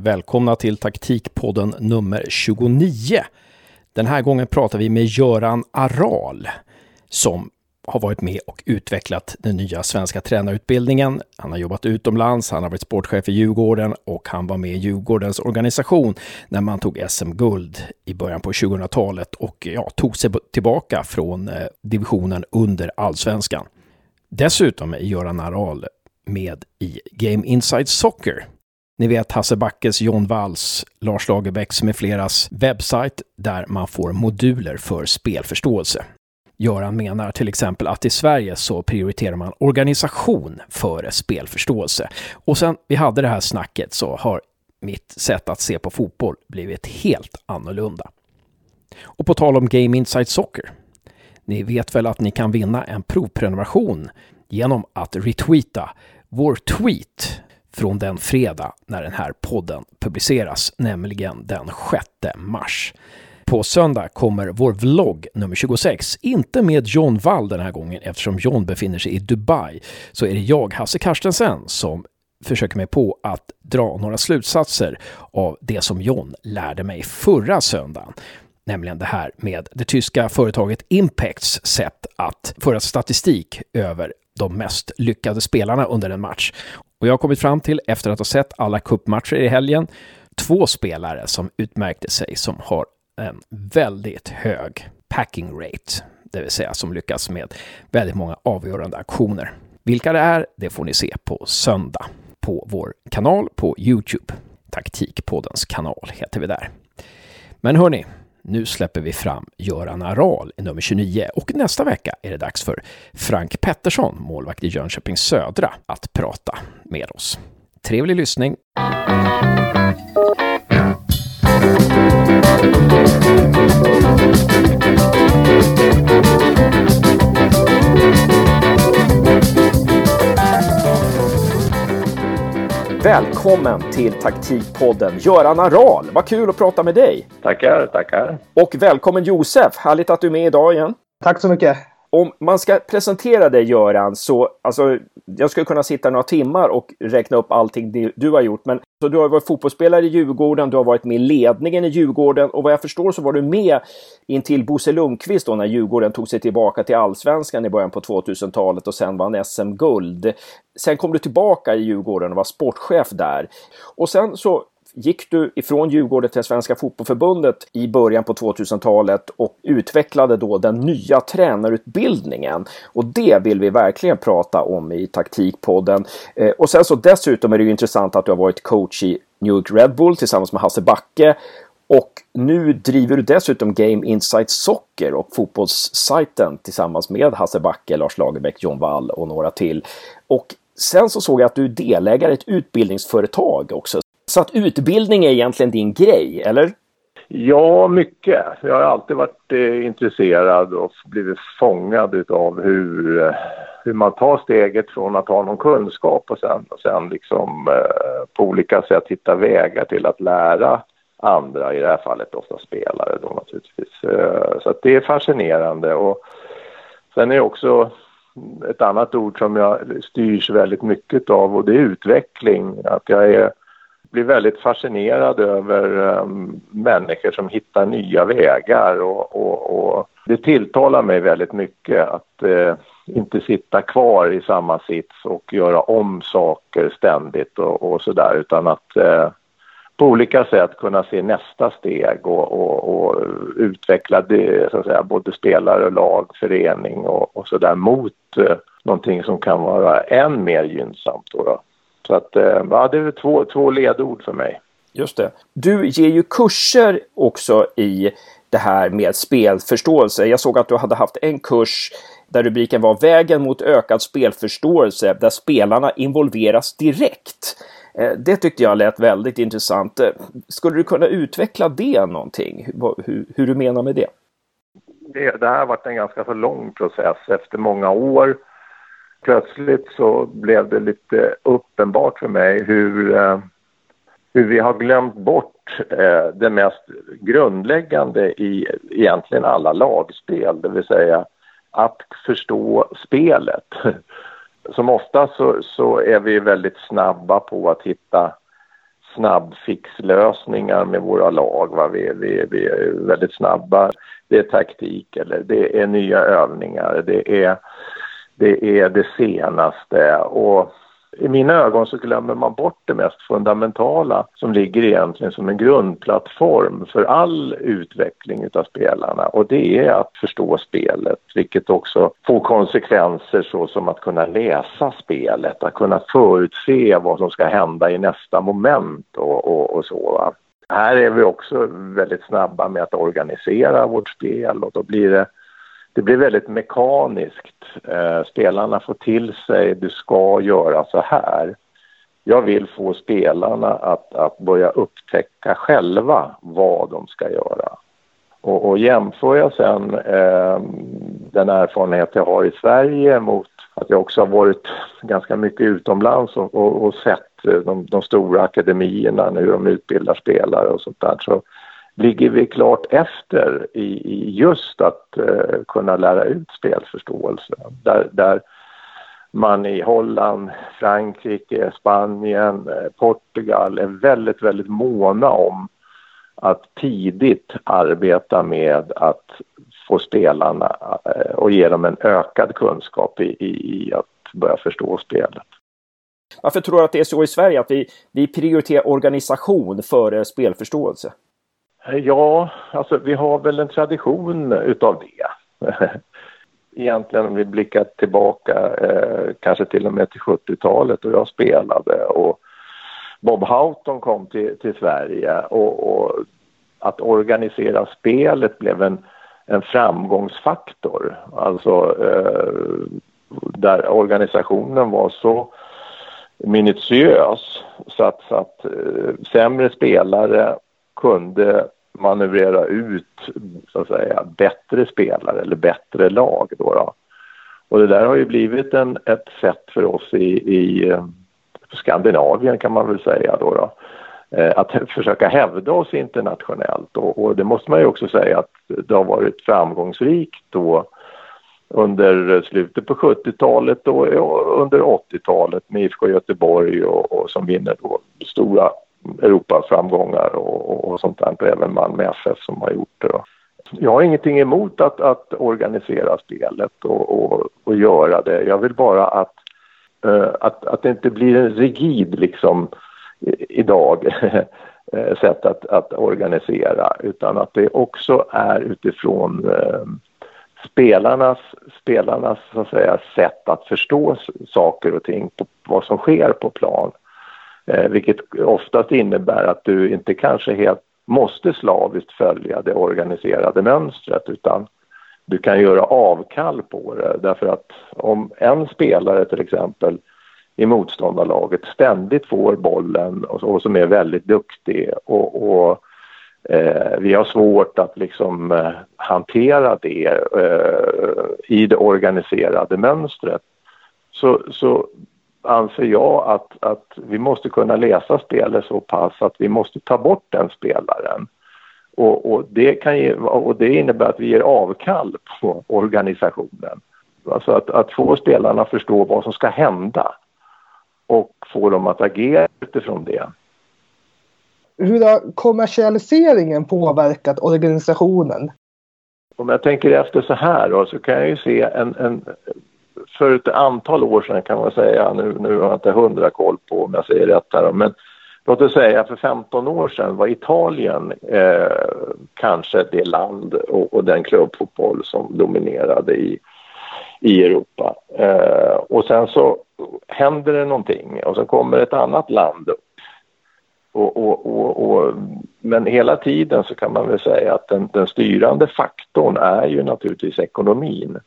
Välkomna till taktikpodden nummer 29. Den här gången pratar vi med Göran Aral som har varit med och utvecklat den nya svenska tränarutbildningen. Han har jobbat utomlands, han har varit sportchef i Djurgården och han var med i Djurgårdens organisation när man tog SM-guld i början på 2000-talet och ja, tog sig tillbaka från eh, divisionen under allsvenskan. Dessutom är Göran Aral med i Game Inside Soccer. Ni vet Hasse Backes, John Walls, Lars Lagerbäcks med fleras webbsajt där man får moduler för spelförståelse. Göran menar till exempel att i Sverige så prioriterar man organisation före spelförståelse. Och sen vi hade det här snacket så har mitt sätt att se på fotboll blivit helt annorlunda. Och på tal om Game Inside Soccer. Ni vet väl att ni kan vinna en provprenumeration genom att retweeta vår tweet från den fredag när den här podden publiceras, nämligen den 6 mars. På söndag kommer vår vlogg nummer 26, inte med John Wall den här gången eftersom John befinner sig i Dubai, så är det jag, Hasse Karstensen, som försöker mig på att dra några slutsatser av det som John lärde mig förra söndagen. Nämligen det här med det tyska företaget Impacts sätt att föra statistik över de mest lyckade spelarna under en match. Och jag har kommit fram till, efter att ha sett alla kuppmatcher i helgen, två spelare som utmärkte sig som har en väldigt hög packing rate, det vill säga som lyckas med väldigt många avgörande aktioner. Vilka det är, det får ni se på söndag på vår kanal på Youtube. Taktikpoddens kanal heter vi där. Men hörni, nu släpper vi fram Göran Aral i nummer 29 och nästa vecka är det dags för Frank Pettersson, målvakt i Jönköping Södra, att prata med oss. Trevlig lyssning! Välkommen till Taktikpodden Göran Aral. Vad kul att prata med dig. Tackar, tackar. Och välkommen Josef. Härligt att du är med idag igen. Tack så mycket om man ska presentera dig Göran så, alltså, jag skulle kunna sitta några timmar och räkna upp allting du har gjort. Men så du har varit fotbollsspelare i Djurgården, du har varit med i ledningen i Djurgården och vad jag förstår så var du med intill Bosse Lundqvist då när Djurgården tog sig tillbaka till allsvenskan i början på 2000-talet och sen vann SM-guld. Sen kom du tillbaka i Djurgården och var sportchef där. Och sen så gick du ifrån Djurgården till Svenska Fotbollförbundet i början på 2000-talet och utvecklade då den nya tränarutbildningen. Och det vill vi verkligen prata om i Taktikpodden. Eh, och sen så dessutom är det ju intressant att du har varit coach i New York Red Bull tillsammans med Hasse Backe. Och nu driver du dessutom Game Insight Soccer och fotbollssajten tillsammans med Hasse Backe, Lars Lagerbäck, John Wall och några till. Och Sen så såg jag att du är delägare i ett utbildningsföretag också. Så att utbildning är egentligen din grej, eller? Ja, mycket. Jag har alltid varit eh, intresserad och blivit fångad av hur, eh, hur man tar steget från att ha någon kunskap och sen, och sen liksom eh, på olika sätt hitta vägar till att lära andra, i det här fallet ofta spelare då naturligtvis. Eh, så att det är fascinerande och sen är det också ett annat ord som jag styrs väldigt mycket av och det är utveckling. Att jag är blir väldigt fascinerad över um, människor som hittar nya vägar och, och, och, det tilltalar mig väldigt mycket att uh, inte sitta kvar i samma sits och göra om saker ständigt och, och sådär utan att uh, på olika sätt kunna se nästa steg och, och, och utveckla det, så att säga, både spelare, lag, förening och, och sådär mot uh, någonting som kan vara än mer gynnsamt. Då, då. Så att, eh, ja, det är två, två ledord för mig. Just det. Du ger ju kurser också i det här med spelförståelse. Jag såg att du hade haft en kurs där rubriken var Vägen mot ökad spelförståelse där spelarna involveras direkt. Eh, det tyckte jag lät väldigt intressant. Eh, skulle du kunna utveckla det någonting? Hur, hur du menar med det? det? Det här har varit en ganska så lång process efter många år plötsligt så blev det lite uppenbart för mig hur, eh, hur vi har glömt bort eh, det mest grundläggande i egentligen alla lagspel, det vill säga att förstå spelet. Som ofta så, så är vi väldigt snabba på att hitta snabbfixlösningar med våra lag. Va? Vi, vi, vi är väldigt snabba. Det är taktik eller det är nya övningar. Det är det, är det senaste. Och i mina ögon så glömmer man bort det mest fundamentala som ligger egentligen som en grundplattform för all utveckling av spelarna och det är att förstå spelet vilket också får konsekvenser såsom att kunna läsa spelet, att kunna förutse vad som ska hända i nästa moment och, och, och så. Va? Här är vi också väldigt snabba med att organisera vårt spel och då blir det det blir väldigt mekaniskt. Eh, spelarna får till sig, du ska göra så här. Jag vill få spelarna att, att börja upptäcka själva vad de ska göra. Och, och jämför jag sen eh, den erfarenhet jag har i Sverige mot att jag också har varit ganska mycket utomlands och, och, och sett eh, de, de, stora akademierna hur de utbildar spelare och sånt där. Så ligger vi klart efter i, i just att eh, kunna lära ut spelförståelse. Där, där man i Holland, Frankrike, Spanien, eh, Portugal är väldigt, väldigt måna om att tidigt arbeta med att få spelarna eh, och ge dem en ökad kunskap i, i, i att börja förstå spelet. Varför tror du att det är så i Sverige att vi, vi prioriterar organisation före spelförståelse? Eh, ja, alltså vi har väl en tradition utav det. Egentligen om vi blickar tillbaka eh, kanske till och med till 70-talet och jag spelade och Bob Houghton kom till, till Sverige och, och, att organisera spelet blev en, en framgångsfaktor. Alltså eh, där organisationen var så minutiös så att, så att eh, sämre spelare kunde manövrera ut så att säga bättre spelare eller bättre lag. Då, då. Och det där har ju blivit en, ett sätt för oss i, i eh, Skandinavien kan man väl säga då, då eh, att försöka hävda oss internationellt och, och, det måste man ju också säga att det har varit framgångsrikt då under slutet på 70-talet och under 80-talet med IFK Göteborg och, och som vinner då stora Europaframgångar och, och sånt där. Även Malmö FF som har gjort det. Då. Jag har ingenting emot att, att organisera spelet och, och, och göra det. Jag vill bara att, uh, att, att det inte blir en rigid liksom idag eh, sätt att, att organisera utan att det också är utifrån uh, spelarnas, spelarnas så att säga, sätt att förstå saker och ting, på vad som sker på plan. Eh, vilket oftast innebär att du inte kanske helt måste slaviskt följa det organiserade mönstret utan du kan göra avkall på det. Därför att om en spelare till exempel i motståndarlaget ständigt får bollen och, och som är väldigt duktig och, och eh, vi har svårt att liksom eh, hantera det eh, i det organiserade mönstret så, så anser jag att, att vi måste kunna läsa spelet så pass att vi måste ta bort den spelaren. Och, och, det, kan ge, och det innebär att vi ger avkall på organisationen. Alltså att, att få spelarna att förstå vad som ska hända och få dem att agera utifrån det. Hur har kommersialiseringen påverkat organisationen? Om jag tänker efter så här då, så kan jag ju se en, en för ett antal år sedan kan man säga, nu, nu har jag inte hundra koll på om jag säger rätt här, men låt oss säga för 15 år sedan var Italien eh, kanske det land och, och, den klubbfotboll som dominerade i, i Europa. Eh, och sen så händer det någonting och så kommer ett annat land upp. Och, och, och, men hela tiden så kan man väl säga att den, den styrande faktorn är ju naturligtvis ekonomin.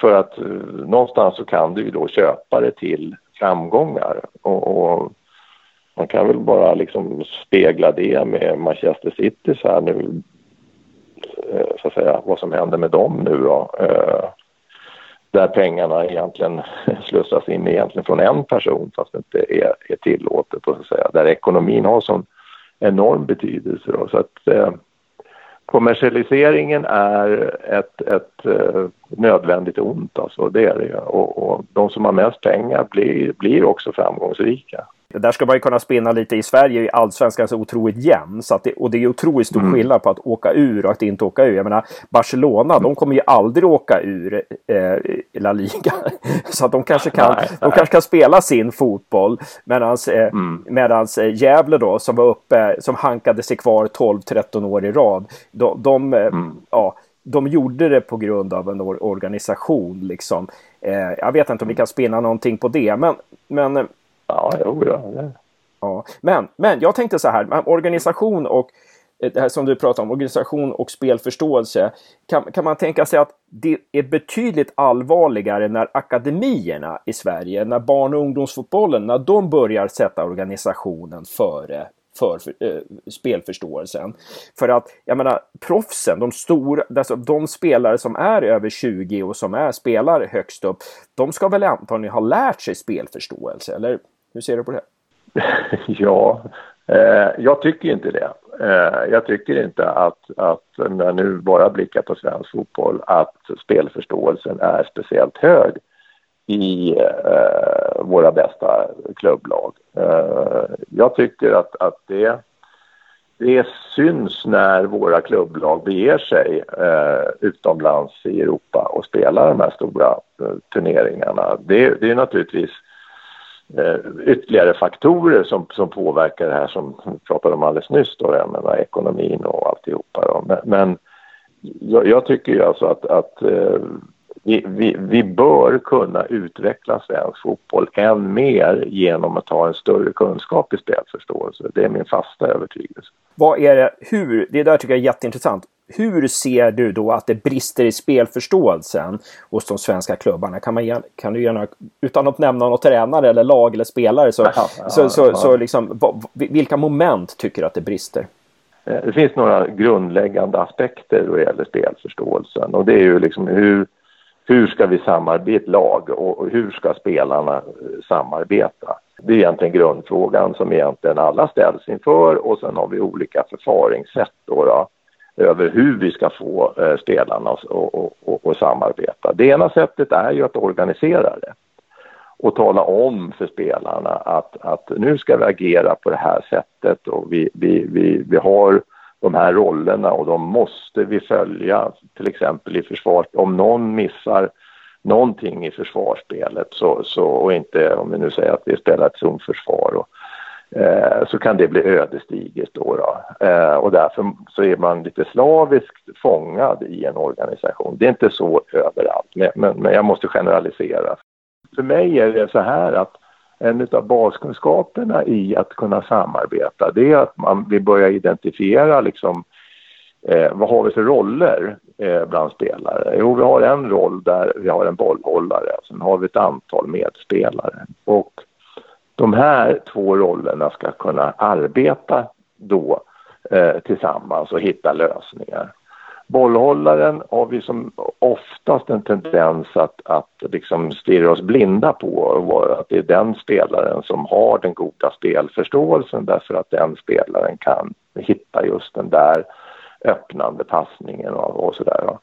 För att eh, någonstans så kan du ju då köpa det till framgångar. Och, och, man kan väl bara liksom spegla det med Manchester City så här nu. Eh, så att säga vad som händer med dem nu då. Eh, där pengarna egentligen slussas in egentligen från en person fast det inte är, är tillåtet. Och så att säga. Där ekonomin har sån enorm betydelse. Då, så att, eh, kommersialiseringen är ett, ett eh, nödvändigt ont, alltså, det är det och, och de som har mest pengar blir, blir också framgångsrika. Där ska man ju kunna spinna lite i Sverige i allsvenskan så otroligt jämn. Så det, och det är otroligt stor mm. skillnad på att åka ur och att inte åka ur. Jag menar Barcelona, mm. de kommer ju aldrig åka ur eh, La Liga. så att de kanske kan, nej, de kanske kan spela sin fotboll. Medan eh, mm. medans, eh, Gävle då som var uppe, som hankade sig kvar 12-13 år i rad. De, de eh, mm. ja, de gjorde det på grund av en organisation. Liksom. Eh, jag vet inte om vi kan spinna någonting på det, men... men ja, jo, ja. ja. Men, men jag tänkte så här, organisation och eh, det här som du pratar om, organisation och spelförståelse. Kan, kan man tänka sig att det är betydligt allvarligare när akademierna i Sverige, när barn och ungdomsfotbollen, när de börjar sätta organisationen före för, äh, spelförståelsen. För att, jag menar, proffsen, de stora, alltså de spelare som är över 20 och som är spelare högst upp, de ska väl antagligen ha lärt sig spelförståelse, eller hur ser du på det? ja, eh, jag tycker inte det. Eh, jag tycker inte att, att, när jag nu bara blickar på svensk fotboll, att spelförståelsen är speciellt hög i eh, våra bästa klubblag. Eh, jag tycker att, att det, det syns när våra klubblag beger sig eh, utomlands i Europa och spelar de här stora eh, turneringarna. Det, det är naturligtvis eh, ytterligare faktorer som, som påverkar det här som vi pratade om alldeles nyss, då, jag menar, ekonomin och alltihopa. Då. Men, men jag, jag, tycker ju alltså att, att eh, vi, vi, vi, bör kunna utveckla svensk fotboll än mer genom att ha en större kunskap i spelförståelse. Det är min fasta övertygelse. Vad är det, hur, det där tycker jag är jätteintressant. Hur ser du då att det brister i spelförståelsen hos de svenska klubbarna? Kan, man, kan du gärna, utan att nämna någon tränare eller lag eller spelare, så, ja, ja, så, så, ja. så liksom, vilka moment tycker du att det brister? Eh, det finns några grundläggande aspekter då det gäller spelförståelsen och det är ju liksom hur hur ska vi samarbeta i ett lag och hur ska spelarna eh, samarbeta? Det är egentligen grundfrågan som egentligen alla ställs inför och sen har vi olika förfaringssätt då, då över hur vi ska få eh, spelarna att samarbeta. Det ena sättet är ju att organisera det och tala om för spelarna att, att nu ska vi agera på det här sättet och vi, vi, vi, vi har de här rollerna och de måste vi följa till exempel i försvar. Om någon missar någonting i försvarsspelet så, så, och inte, om vi nu säger att vi spelar ett zonförsvar och, Eh, så kan det bli ödesdigert då. då. Eh, och därför så är man lite slaviskt fångad i en organisation. Det är inte så överallt, men, men, men jag måste generalisera. För mig är det så här att en av baskunskaperna i att kunna samarbeta det är att man vill börja identifiera liksom, eh, vad har vi för roller eh, bland spelare? Jo, vi har en roll där vi har en bollhållare, och sen har vi ett antal medspelare. Och de här två rollerna ska kunna arbeta då eh, tillsammans och hitta lösningar. Bollhållaren har vi som oftast en tendens att, att liksom stirra oss blinda på att det är den spelaren som har den goda spelförståelsen därför att den spelaren kan hitta just den där öppnande passningen och, och sådär.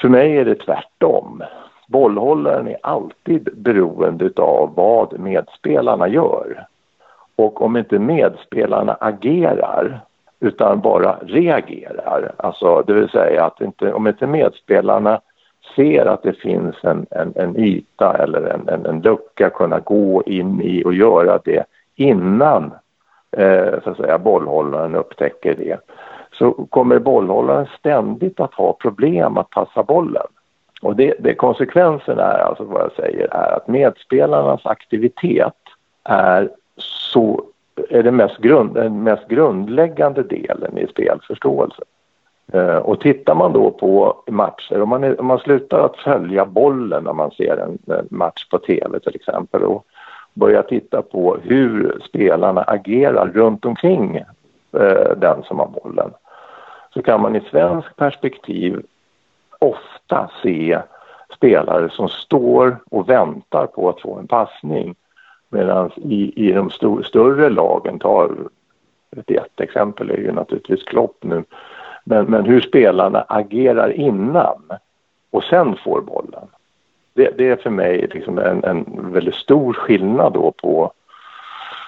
För mig är det tvärtom. Bollhållaren är alltid beroende av vad medspelarna gör. Och om inte medspelarna agerar utan bara reagerar. Alltså, det vill säga att inte, om inte medspelarna ser att det finns en, en, en yta eller en, en, en lucka kunna gå in i och göra det innan eh, så att säga, bollhållaren upptäcker det så kommer bollhållaren ständigt att ha problem att passa bollen. Och det, det konsekvensen är, alltså vad jag säger, är att medspelarnas aktivitet är så är den mest grund, den mest grundläggande delen i spelförståelse. Eh, och tittar man då på matcher, om man, är, om man slutar att följa bollen när man ser en, en match på tv till exempel och börjar titta på hur spelarna agerar runt omkring eh, den som har bollen så kan man i svensk perspektiv ofta se spelare som står och väntar på att få en passning Medan i, i de stor, större lagen, tar ett jätteexempel är ju naturligtvis Klopp nu, men, men hur spelarna agerar innan och sen får bollen. Det, det är för mig liksom en, en väldigt stor skillnad då på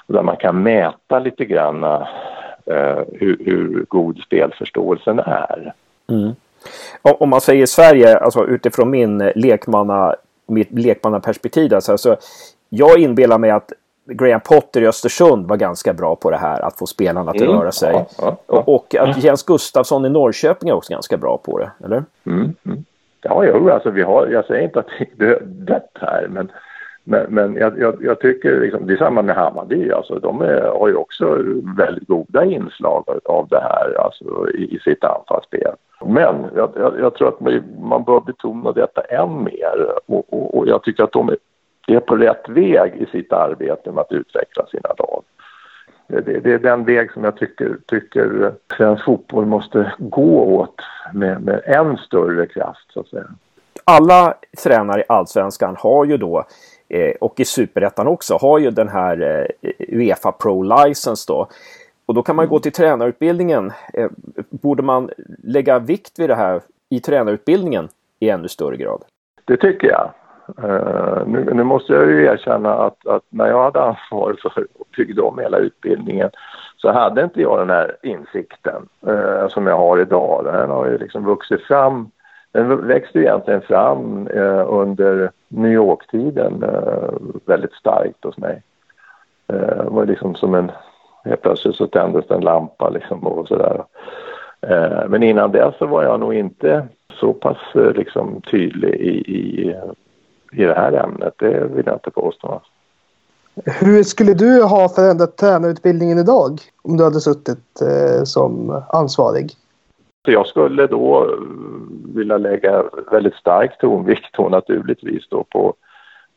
där man kan mäta lite grann eh, hur, hur, god spelförståelsen är. Mm. Om man säger Sverige, alltså utifrån min lekmanna, mitt lekmannaperspektiv, alltså, alltså, jag inbillar mig att Graham Potter i Östersund var ganska bra på det här, att få spelarna att mm. röra sig. Ja, ja, ja. Och att Jens Gustafsson i Norrköping är också ganska bra på det, eller? Mm, mm. Ja, jo, alltså vi har, jag säger inte att det är dött här, men, men, men jag, jag, jag, tycker liksom, det är samma med Hammarby, alltså de är, har ju också väldigt goda inslag av det här alltså, i, i sitt anfallsspel. Men jag, jag, tror att man bör betona detta än mer och, och, och jag tycker att de är på rätt väg i sitt arbete med att utveckla sina lag. Det, det, är den väg som jag tycker, tycker svensk fotboll måste gå åt med, med än större kraft så att säga. Alla tränare i allsvenskan har ju då eh, och i superettan också har ju den här eh, Uefa Pro License då. Och då kan man gå till tränarutbildningen. Eh, borde man lägga vikt vid det här i tränarutbildningen i ännu större grad? Det tycker jag. Uh, nu, nu, måste jag ju erkänna att, att, när jag hade ansvar för att bygga om hela utbildningen så hade inte jag den här insikten uh, som jag har idag. Den har ju liksom vuxit fram. Den växte egentligen fram uh, under New York-tiden väldigt starkt hos mig. Det var liksom som en... Helt plötsligt så tändes en lampa liksom och sådär. Men innan dess så var jag nog inte så pass liksom tydlig i, i i det här ämnet. Det vill jag inte påstå. Hur skulle du ha förändrat tränarutbildningen idag om du hade suttit eh, som ansvarig? jag skulle då eh, vilja lägga väldigt stark tonvikt då naturligtvis då på,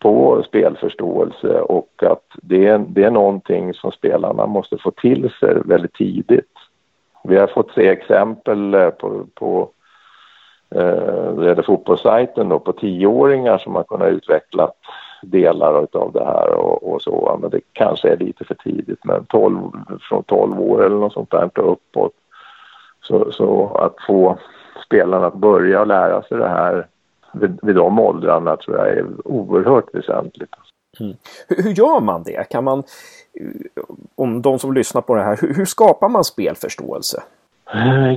på spelförståelse och att det är, det är någonting som spelarna måste få till sig väldigt tidigt. Vi har fått se exempel eh, på, på eh, det fotbollssajten då, på tioåringar som har kunnat utveckla delar av det här och, och, så. Men det kanske är lite för tidigt, men 12, från 12 år eller något sånt där uppåt. Så, så att få spelarna att börja lära sig det här vid, vid de åldrarna tror jag är oerhört väsentligt. Mm. Hur, hur, gör man det? Kan man, om de som lyssnar på det här, hur, hur skapar man spelförståelse?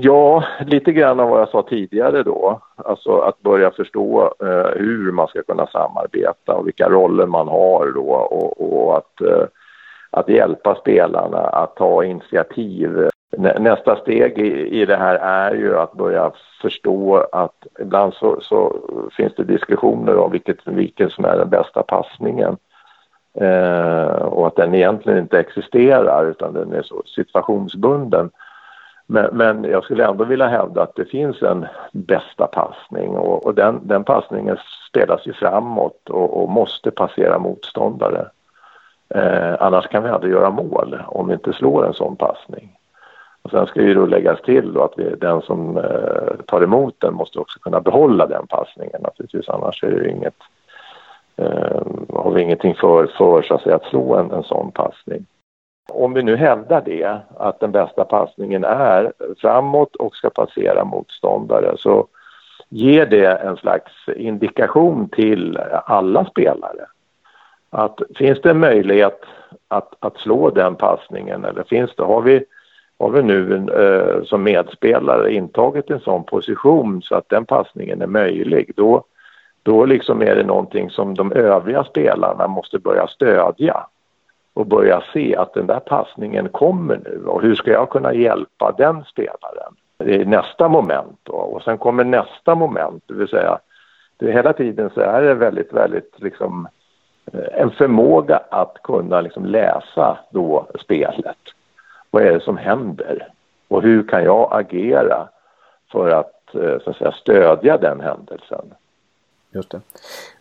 Ja, lite grann av vad jag sa tidigare då. Alltså att börja förstå eh, hur man ska kunna samarbeta och vilka roller man har då och, och att, eh, att hjälpa spelarna att ta initiativ. Nästa steg i, i det här är ju att börja förstå att ibland så, så finns det diskussioner om vilket, vilken som är den bästa passningen. Eh, och att den egentligen inte existerar utan den är så situationsbunden. Men, men, jag skulle ändå vilja hävda att det finns en bästa passning och, och den, den passningen spelas ju framåt och, och måste passera motståndare. Eh, annars kan vi aldrig göra mål om vi inte slår en sån passning. Och sen ska ju då läggas till då att vi, den som eh, tar emot den måste också kunna behålla den passningen naturligtvis annars är det inget, eh, har vi ingenting för, för så att, säga, att slå en, en sån passning. Om vi nu hävdar det, att den bästa passningen är framåt och ska passera motståndare så ger det en slags indikation till alla spelare. Att finns det en möjlighet att, att slå den passningen eller finns det, har vi, har vi nu eh, som medspelare intagit en sån position så att den passningen är möjlig, då, då liksom är det någonting som de övriga spelarna måste börja stödja och börja se att den där passningen kommer nu och hur ska jag kunna hjälpa den spelaren? Det är nästa moment då. och sen kommer nästa moment, det vill säga det, hela tiden så är det väldigt, väldigt liksom eh, en förmåga att kunna liksom läsa då spelet. Vad är det som händer? Och hur kan jag agera för att, eh, så att säga, stödja den händelsen? Just det.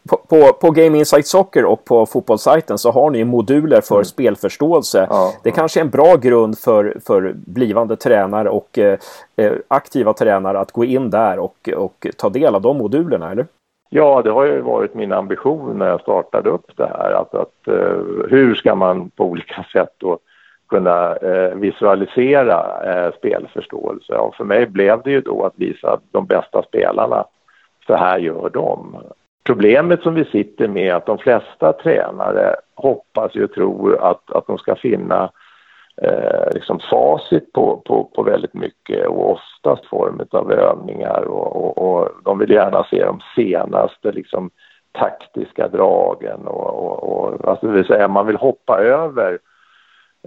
På, på, på, Game Insight Soccer och på fotbollssajten så har ni moduler för mm. spelförståelse. Ja, det ja. kanske är en bra grund för, för blivande tränare och eh, eh, aktiva tränare att gå in där och, och ta del av de modulerna, eller? Ja, det har ju varit min ambition när jag startade upp det här. Att, att eh, hur ska man på olika sätt då kunna eh, visualisera eh, spelförståelse? Och för mig blev det ju då att visa de bästa spelarna så här gör de. Problemet som vi sitter med är att de flesta tränare hoppas ju och tror att, att de ska finna eh, liksom facit på, på, på väldigt mycket och oftast form av övningar och, och, och, de vill gärna se de senaste liksom, taktiska dragen och, och, och alltså det vill säga man vill hoppa över eh,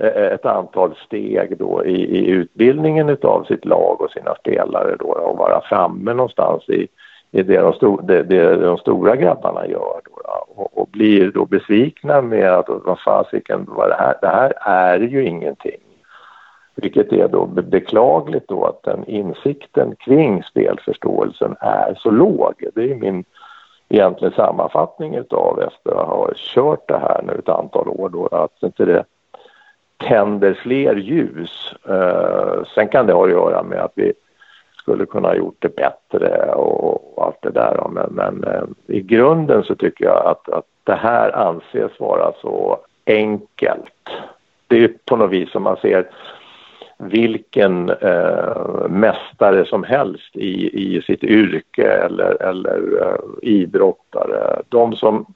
Eh, eh, ett antal steg då i, i utbildningen utav sitt lag och sina spelare då och vara framme någonstans i, i det, de sto, det, det de stora grabbarna gör då, och, och, blir då besvikna med att vad fasiken, vad det här, det här är ju ingenting. Vilket är då beklagligt då att den insikten kring spelförståelsen är så låg. Det är min egentligen sammanfattning utav efter att ha kört det här nu ett antal år då att inte det tänder fler ljus. Eh, sen kan det ha att göra med att vi skulle kunna ha gjort det bättre och, och allt det där. Men, men eh, i grunden så tycker jag att, att det här anses vara så enkelt. Det är på något vis som man ser vilken eh, mästare som helst i, i sitt yrke eller, eller eh, idrottare. De som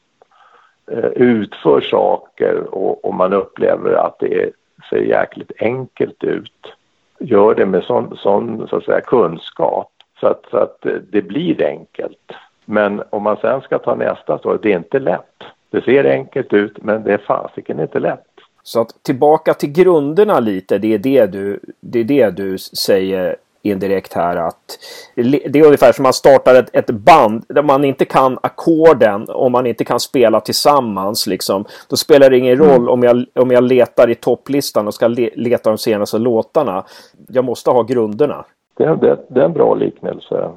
Eh, utför saker och, och, man upplever att det ser jäkligt enkelt ut gör det med sån, sån så att säga, kunskap så att, så att eh, det blir enkelt. Men om man sen ska ta nästa så det är inte lätt. Det ser enkelt ut men det är fasiken inte lätt. Så att tillbaka till grunderna lite, det är det du, det är det du säger indirekt här att det är ungefär som man startar ett, ett band där man inte kan ackorden om man inte kan spela tillsammans. Liksom. Då spelar det ingen roll mm. om, jag, om jag letar i topplistan och ska le, leta de senaste låtarna. Jag måste ha grunderna. Det, det, det är en bra liknelse.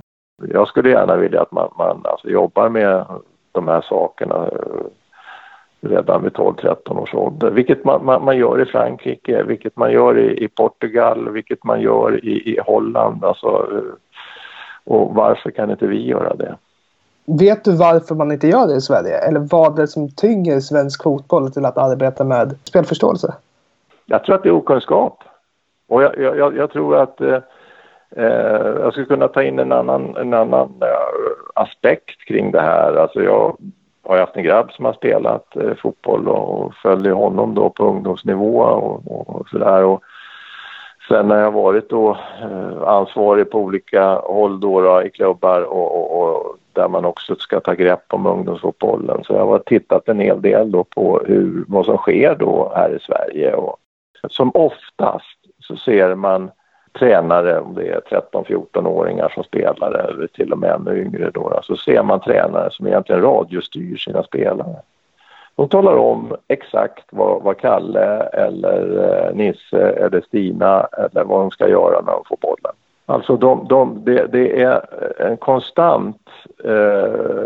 Jag skulle gärna vilja att man, man alltså jobbar med de här sakerna redan vid 12-13 års ålder. Vilket man, man, man, gör i Frankrike, vilket man gör i, i Portugal, vilket man gör i, i Holland. Alltså, eh, och varför kan inte vi göra det? Vet du varför man inte gör det i Sverige? Eller vad det som tynger svensk fotboll till att arbeta med spelförståelse? Jag tror att det är okunskap. Och jag, jag, jag tror att eh, eh, jag skulle kunna ta in en annan, en annan eh, aspekt kring det här. Alltså jag har haft en grabb som har spelat eh, fotboll och följer honom då på ungdomsnivå och, och sådär. sen har jag varit då eh, ansvarig på olika håll då, då i klubbar och, och, och, där man också ska ta grepp om ungdomsfotbollen. Så jag har tittat en hel del då på hur, vad som sker då här i Sverige och som oftast så ser man tränare, om det är 13-14-åringar som spelar eller till och med ännu yngre då, så ser man tränare som egentligen radiostyr sina spelare. De talar om exakt vad, vad Kalle eller eh, Nisse eller Stina eller vad de ska göra när de får bollen. Alltså de, de, det, det är en konstant eh,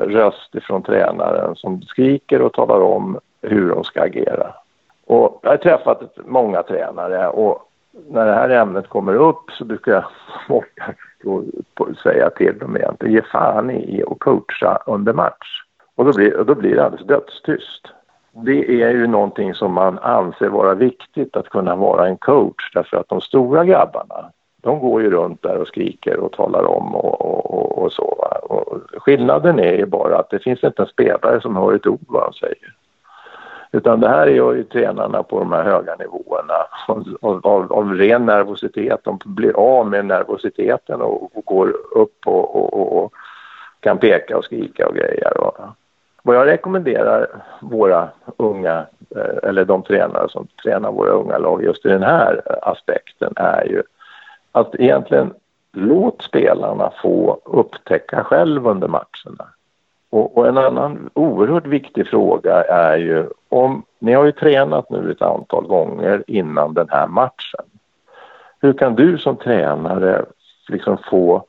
röst ifrån tränaren som skriker och talar om hur de ska agera. Och jag har träffat många tränare och när det här ämnet kommer upp så brukar jag säga till dem egentligen, ge fan i att coacha under match. Och då blir, och då blir det alldeles dödstyst. Det är ju någonting som man anser vara viktigt att kunna vara en coach därför att de stora grabbarna de går ju runt där och skriker och talar om och, och, och så. Och skillnaden är ju bara att det finns inte en spelare som hör ett ord vad han säger. Utan det här är ju tränarna på de här höga nivåerna av, av, av ren nervositet. De blir av med nervositeten och, och går upp och, och, och, kan peka och skrika och grejer. Och, vad jag rekommenderar våra unga, eh, eller de tränare som tränar våra unga lag just i den här aspekten är ju att egentligen låt spelarna få upptäcka själv under matcherna och, och, en annan oerhört viktig fråga är ju om ni har ju tränat nu ett antal gånger innan den här matchen. Hur kan du som tränare liksom få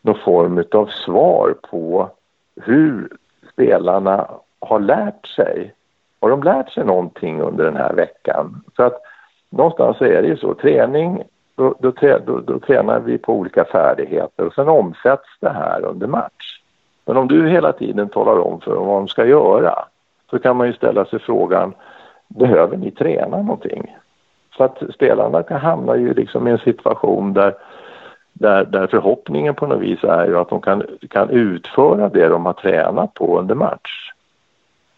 någon form av svar på hur spelarna har lärt sig? Har de lärt sig någonting under den här veckan? För att någonstans är det ju så, träning, då, då, då, då tränar vi på olika färdigheter och sen omsätts det här under match. Men om du hela tiden talar om för dem vad de ska göra så kan man ju ställa sig frågan, behöver ni träna någonting? Så att spelarna kan hamna ju liksom i en situation där Där, där förhoppningen på något vis är ju att de kan, kan utföra det de har tränat på under match.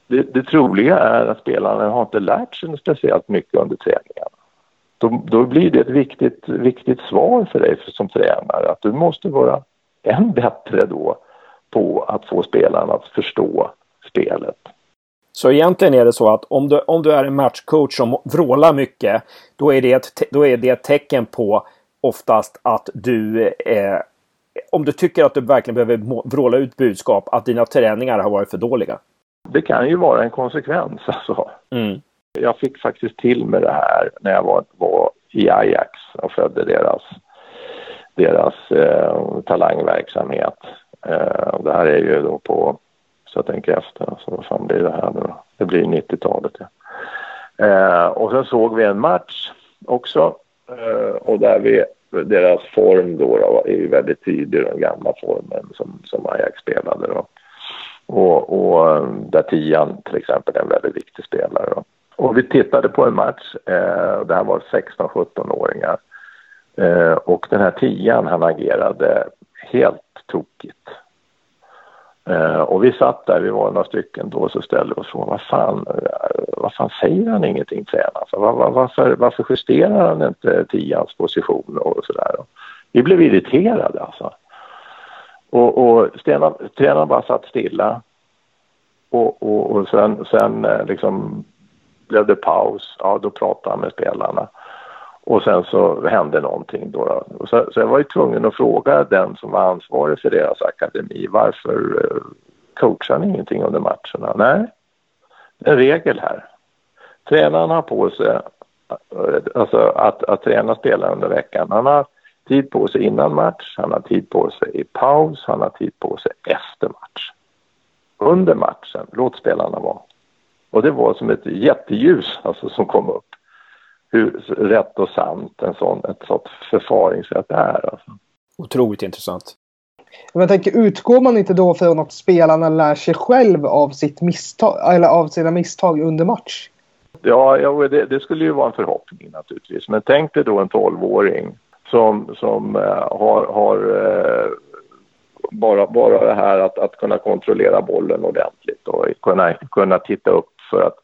Det, det troliga är att spelarna har inte lärt sig speciellt mycket under träningarna. Då, då blir det ett viktigt, viktigt svar för dig som tränare att du måste vara än bättre då på att få spelarna att förstå spelet. Så egentligen är det så att om du, om du är en matchcoach som vrålar mycket, då är det ett, då är det ett tecken på oftast att du eh, om du tycker att du verkligen behöver vråla ut budskap, att dina träningar har varit för dåliga. Det kan ju vara en konsekvens alltså. Mm. Jag fick faktiskt till med det här när jag var, var i Ajax och följde deras, deras eh, talangverksamhet. Eh, det här är ju då på, så jag tänker efter, så vad fan blir det här nu då? Det blir 90-talet ja. Eh, och sen såg vi en match också eh, och där vi, deras form då, då är ju väldigt tydlig, den gamla formen som, som Ajax spelade då. Och, och där tian till exempel är en väldigt viktig spelare. Då. Och vi tittade på en match, eh, det här var 16-17-åringar. Eh, och den här tian han agerade helt tokigt. Eh, och vi satt där, vi var några stycken då, så ställde vi oss frågan vad fan, eh, vad fan säger han ingenting tränaren? Var, var, varför, varför justerar han inte tians position och sådär? Vi blev irriterade alltså. Och, och tränaren bara satt stilla. Och, och, och sen, sen eh, liksom blev det paus. Ja, då pratade han med spelarna. Och sen så hände någonting då. då. Så, så, jag var ju tvungen att fråga den som var ansvarig för deras akademi varför eh, coachar ni ingenting under matcherna? Nej, det är en regel här. Tränaren har på sig eh, alltså att, att träna spelare under veckan. Han har tid på sig innan match, han har tid på sig i paus, han har tid på sig efter match. Under matchen, låt spelarna vara. Och det var som ett jätteljus alltså, som kom upp. Hur rätt och sant en sån, ett sånt förfaringssätt är. Alltså. Otroligt intressant. Men jag tänker, utgår man inte då från att spelarna lär sig själv av, sitt misstag, eller av sina misstag under match? Ja, ja det, det, skulle ju vara en förhoppning naturligtvis. Men tänk dig då en 12-åring som, som uh, har, har uh, bara, bara det här att, att kunna kontrollera bollen ordentligt och kunna, kunna titta upp för att,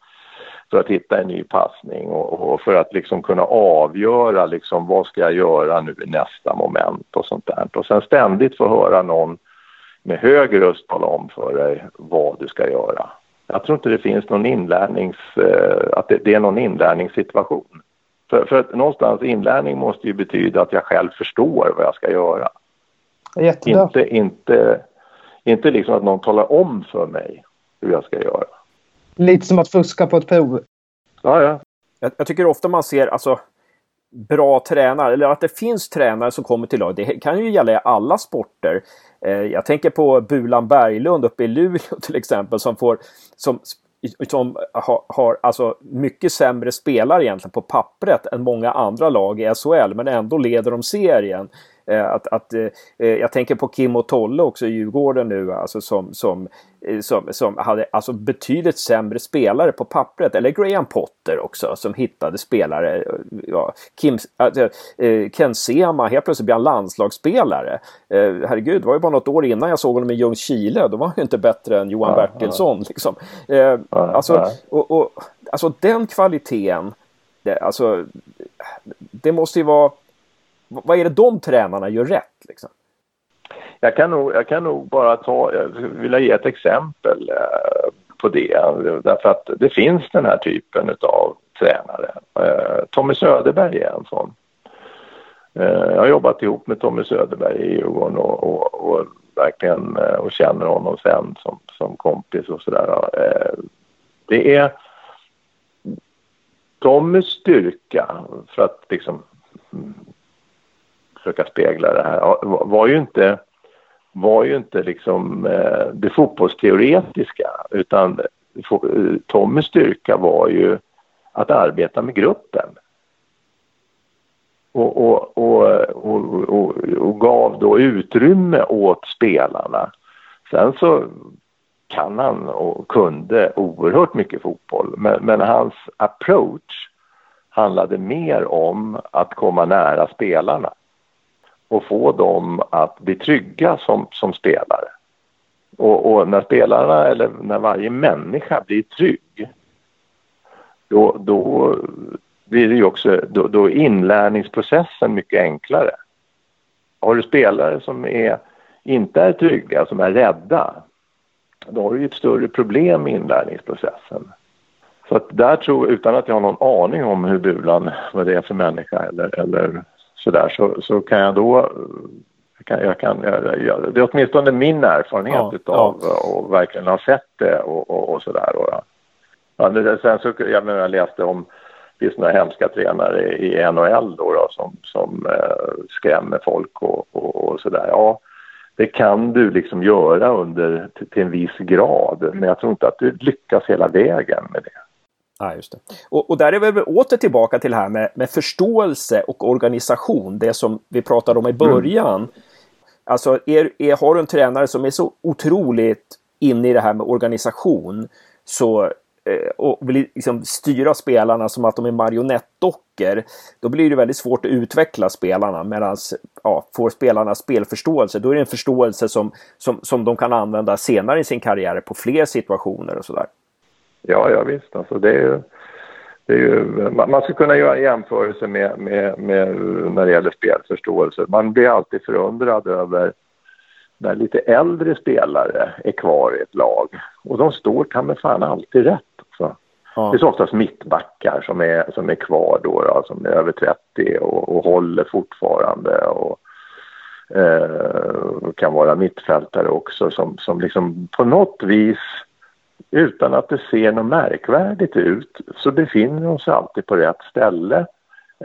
för att hitta en ny passning och, och för att liksom kunna avgöra liksom vad ska jag göra nu i nästa moment och sånt där. Och sen ständigt få höra någon med hög röst tala om för dig vad du ska göra. Jag tror inte det finns någon inlärnings, uh, att det, det är någon inlärningssituation. För, för att någonstans inlärning måste ju betyda att jag själv förstår vad jag ska göra. Jättebra. Inte, inte, inte liksom att någon talar om för mig hur jag ska göra. Lite som att fuska på ett prov. Ja, ja. Jag, jag tycker ofta man ser alltså bra tränare, eller att det finns tränare som kommer till lag. Det kan ju gälla i alla sporter. Eh, jag tänker på Bulan Berglund uppe i Luleå till exempel som får som som har, har alltså mycket sämre spelare egentligen på pappret än många andra lag i SHL men ändå leder de serien. Eh, att, att, eh, eh, jag tänker på Kim och Tolle också i Djurgården nu, alltså som, som, som, som hade alltså betydligt sämre spelare på pappret. Eller Graham Potter också som hittade spelare. Ja, Kim, alltså, Ken Sema, helt plötsligt blev han landslagsspelare. herregud, det var ju bara något år innan jag såg honom i Ljungskile. Då var han ju inte bättre än Johan ja, Bertilsson. Ja. Liksom. alltså, och, och, alltså den kvaliteten, det, alltså, det måste ju vara vad är det de tränarna gör rätt? Liksom? Jag, kan nog, jag kan nog bara ta, jag vill ge ett exempel eh, på det. Därför att det finns den här typen av tränare. Eh, Tommy Söderberg är en sån. Eh, jag har jobbat ihop med Tommy Söderberg i Djurgården och, och, och verkligen eh, och känner honom sen som, som kompis och sådär. Eh, det är Tommys styrka för att liksom försöka spegla det här var ju inte, var ju inte liksom eh, det fotbollsteoretiska utan eh, Tommys styrka var ju att arbeta med gruppen. Och, och, och, och, och gav då utrymme åt spelarna. Sen så kan han och kunde oerhört mycket fotboll men, men hans approach handlade mer om att komma nära spelarna och få dem att bli trygga som, som spelare. Och, och, när spelarna, eller när varje människa blir trygg, då, då blir det ju också, då, då är inlärningsprocessen mycket enklare. Har du spelare som är, inte är trygga, som är rädda, då har du ju ett större problem med inlärningsprocessen. Så att där tror utan att jag har någon aning om hur Bulan, vad det är för människa eller, eller sådär, så, så kan jag då kan, jag kan, jag, det är åtminstone min erfarenhet ja, utav ja. och verkligen ha sett det och, och, och sådär. Ja. sen så, jag, menar, jag läste om det några hemska tränare i NHL då, då som, som eh, skrämmer folk och, och, och sådär. Ja, det kan du liksom göra under till, till, en viss grad, men jag tror inte att du lyckas hela vägen med det. Ja, just det. Och, och där är vi åter tillbaka till det här med, med förståelse och organisation, det som vi pratade om i början. Mm. Alltså, är, är, har du en tränare som är så otroligt inne i det här med organisation så eh, och vill liksom styra spelarna som att de är marionettdockor, då blir det väldigt svårt att utveckla spelarna. Medan ja, får spelarna spelförståelse, då är det en förståelse som, som, som de kan använda senare i sin karriär på fler situationer och sådär. Ja, ja visst. Alltså, det är ju, det är ju, man ska kunna göra jämförelser med, med, med när det gäller spelförståelse. Man blir alltid förundrad över när lite äldre spelare är kvar i ett lag. Och de står ta med fan alltid rätt. Alltså. Ja. Det är så oftast mittbackar som är, som är kvar då, då som är över 30 och, och håller fortfarande. Och, eh, kan vara mittfältare också som, som liksom på något vis utan att det ser något märkvärdigt ut så befinner de sig alltid på rätt ställe.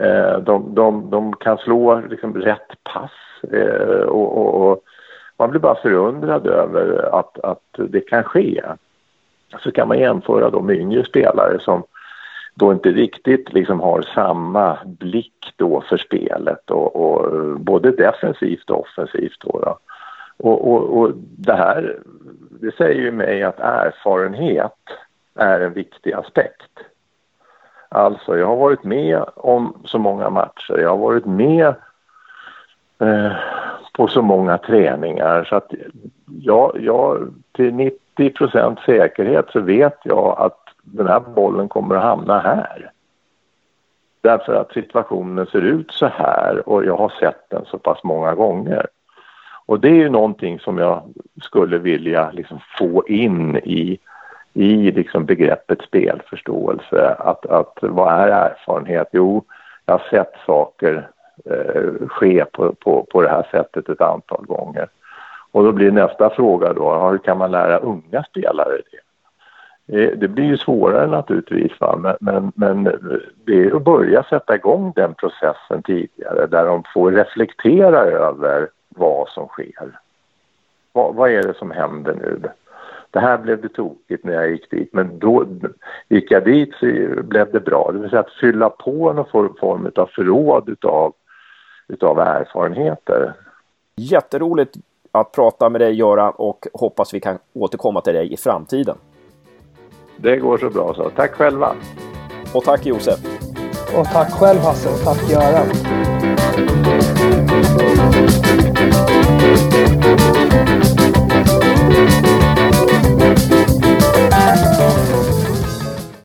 Eh, de, de, de kan slå liksom rätt pass eh, och, och, och, man blir bara förundrad över att, att det kan ske. Så kan man jämföra då med yngre spelare som då inte riktigt liksom har samma blick då för spelet och, och eh, både defensivt och offensivt. Då, då. Och, och, och det här det säger ju mig att erfarenhet är en viktig aspekt. Alltså, jag har varit med om så många matcher, jag har varit med eh, på så många träningar så att jag, jag till 90 procent säkerhet så vet jag att den här bollen kommer att hamna här. Därför att situationen ser ut så här och jag har sett den så pass många gånger. Och det är ju någonting som jag skulle vilja liksom få in i, i liksom begreppet spelförståelse. Att, att vad är erfarenhet? Jo, jag har sett saker eh, ske på, på, på det här sättet ett antal gånger. Och då blir nästa fråga då, hur kan man lära unga spelare det? Eh, det blir ju svårare naturligtvis, va? Men, men, men det är att börja sätta igång den processen tidigare där de får reflektera över vad som sker. Vad, vad är det som händer nu? Det här blev det tokigt när jag gick dit, men då gick jag dit så blev det bra. Det vill säga att fylla på någon form av förråd utav, utav erfarenheter. Jätteroligt att prata med dig Göran och hoppas vi kan återkomma till dig i framtiden. Det går så bra så. Tack själva! Och tack Josef! Och tack själv Hasse och tack Göran!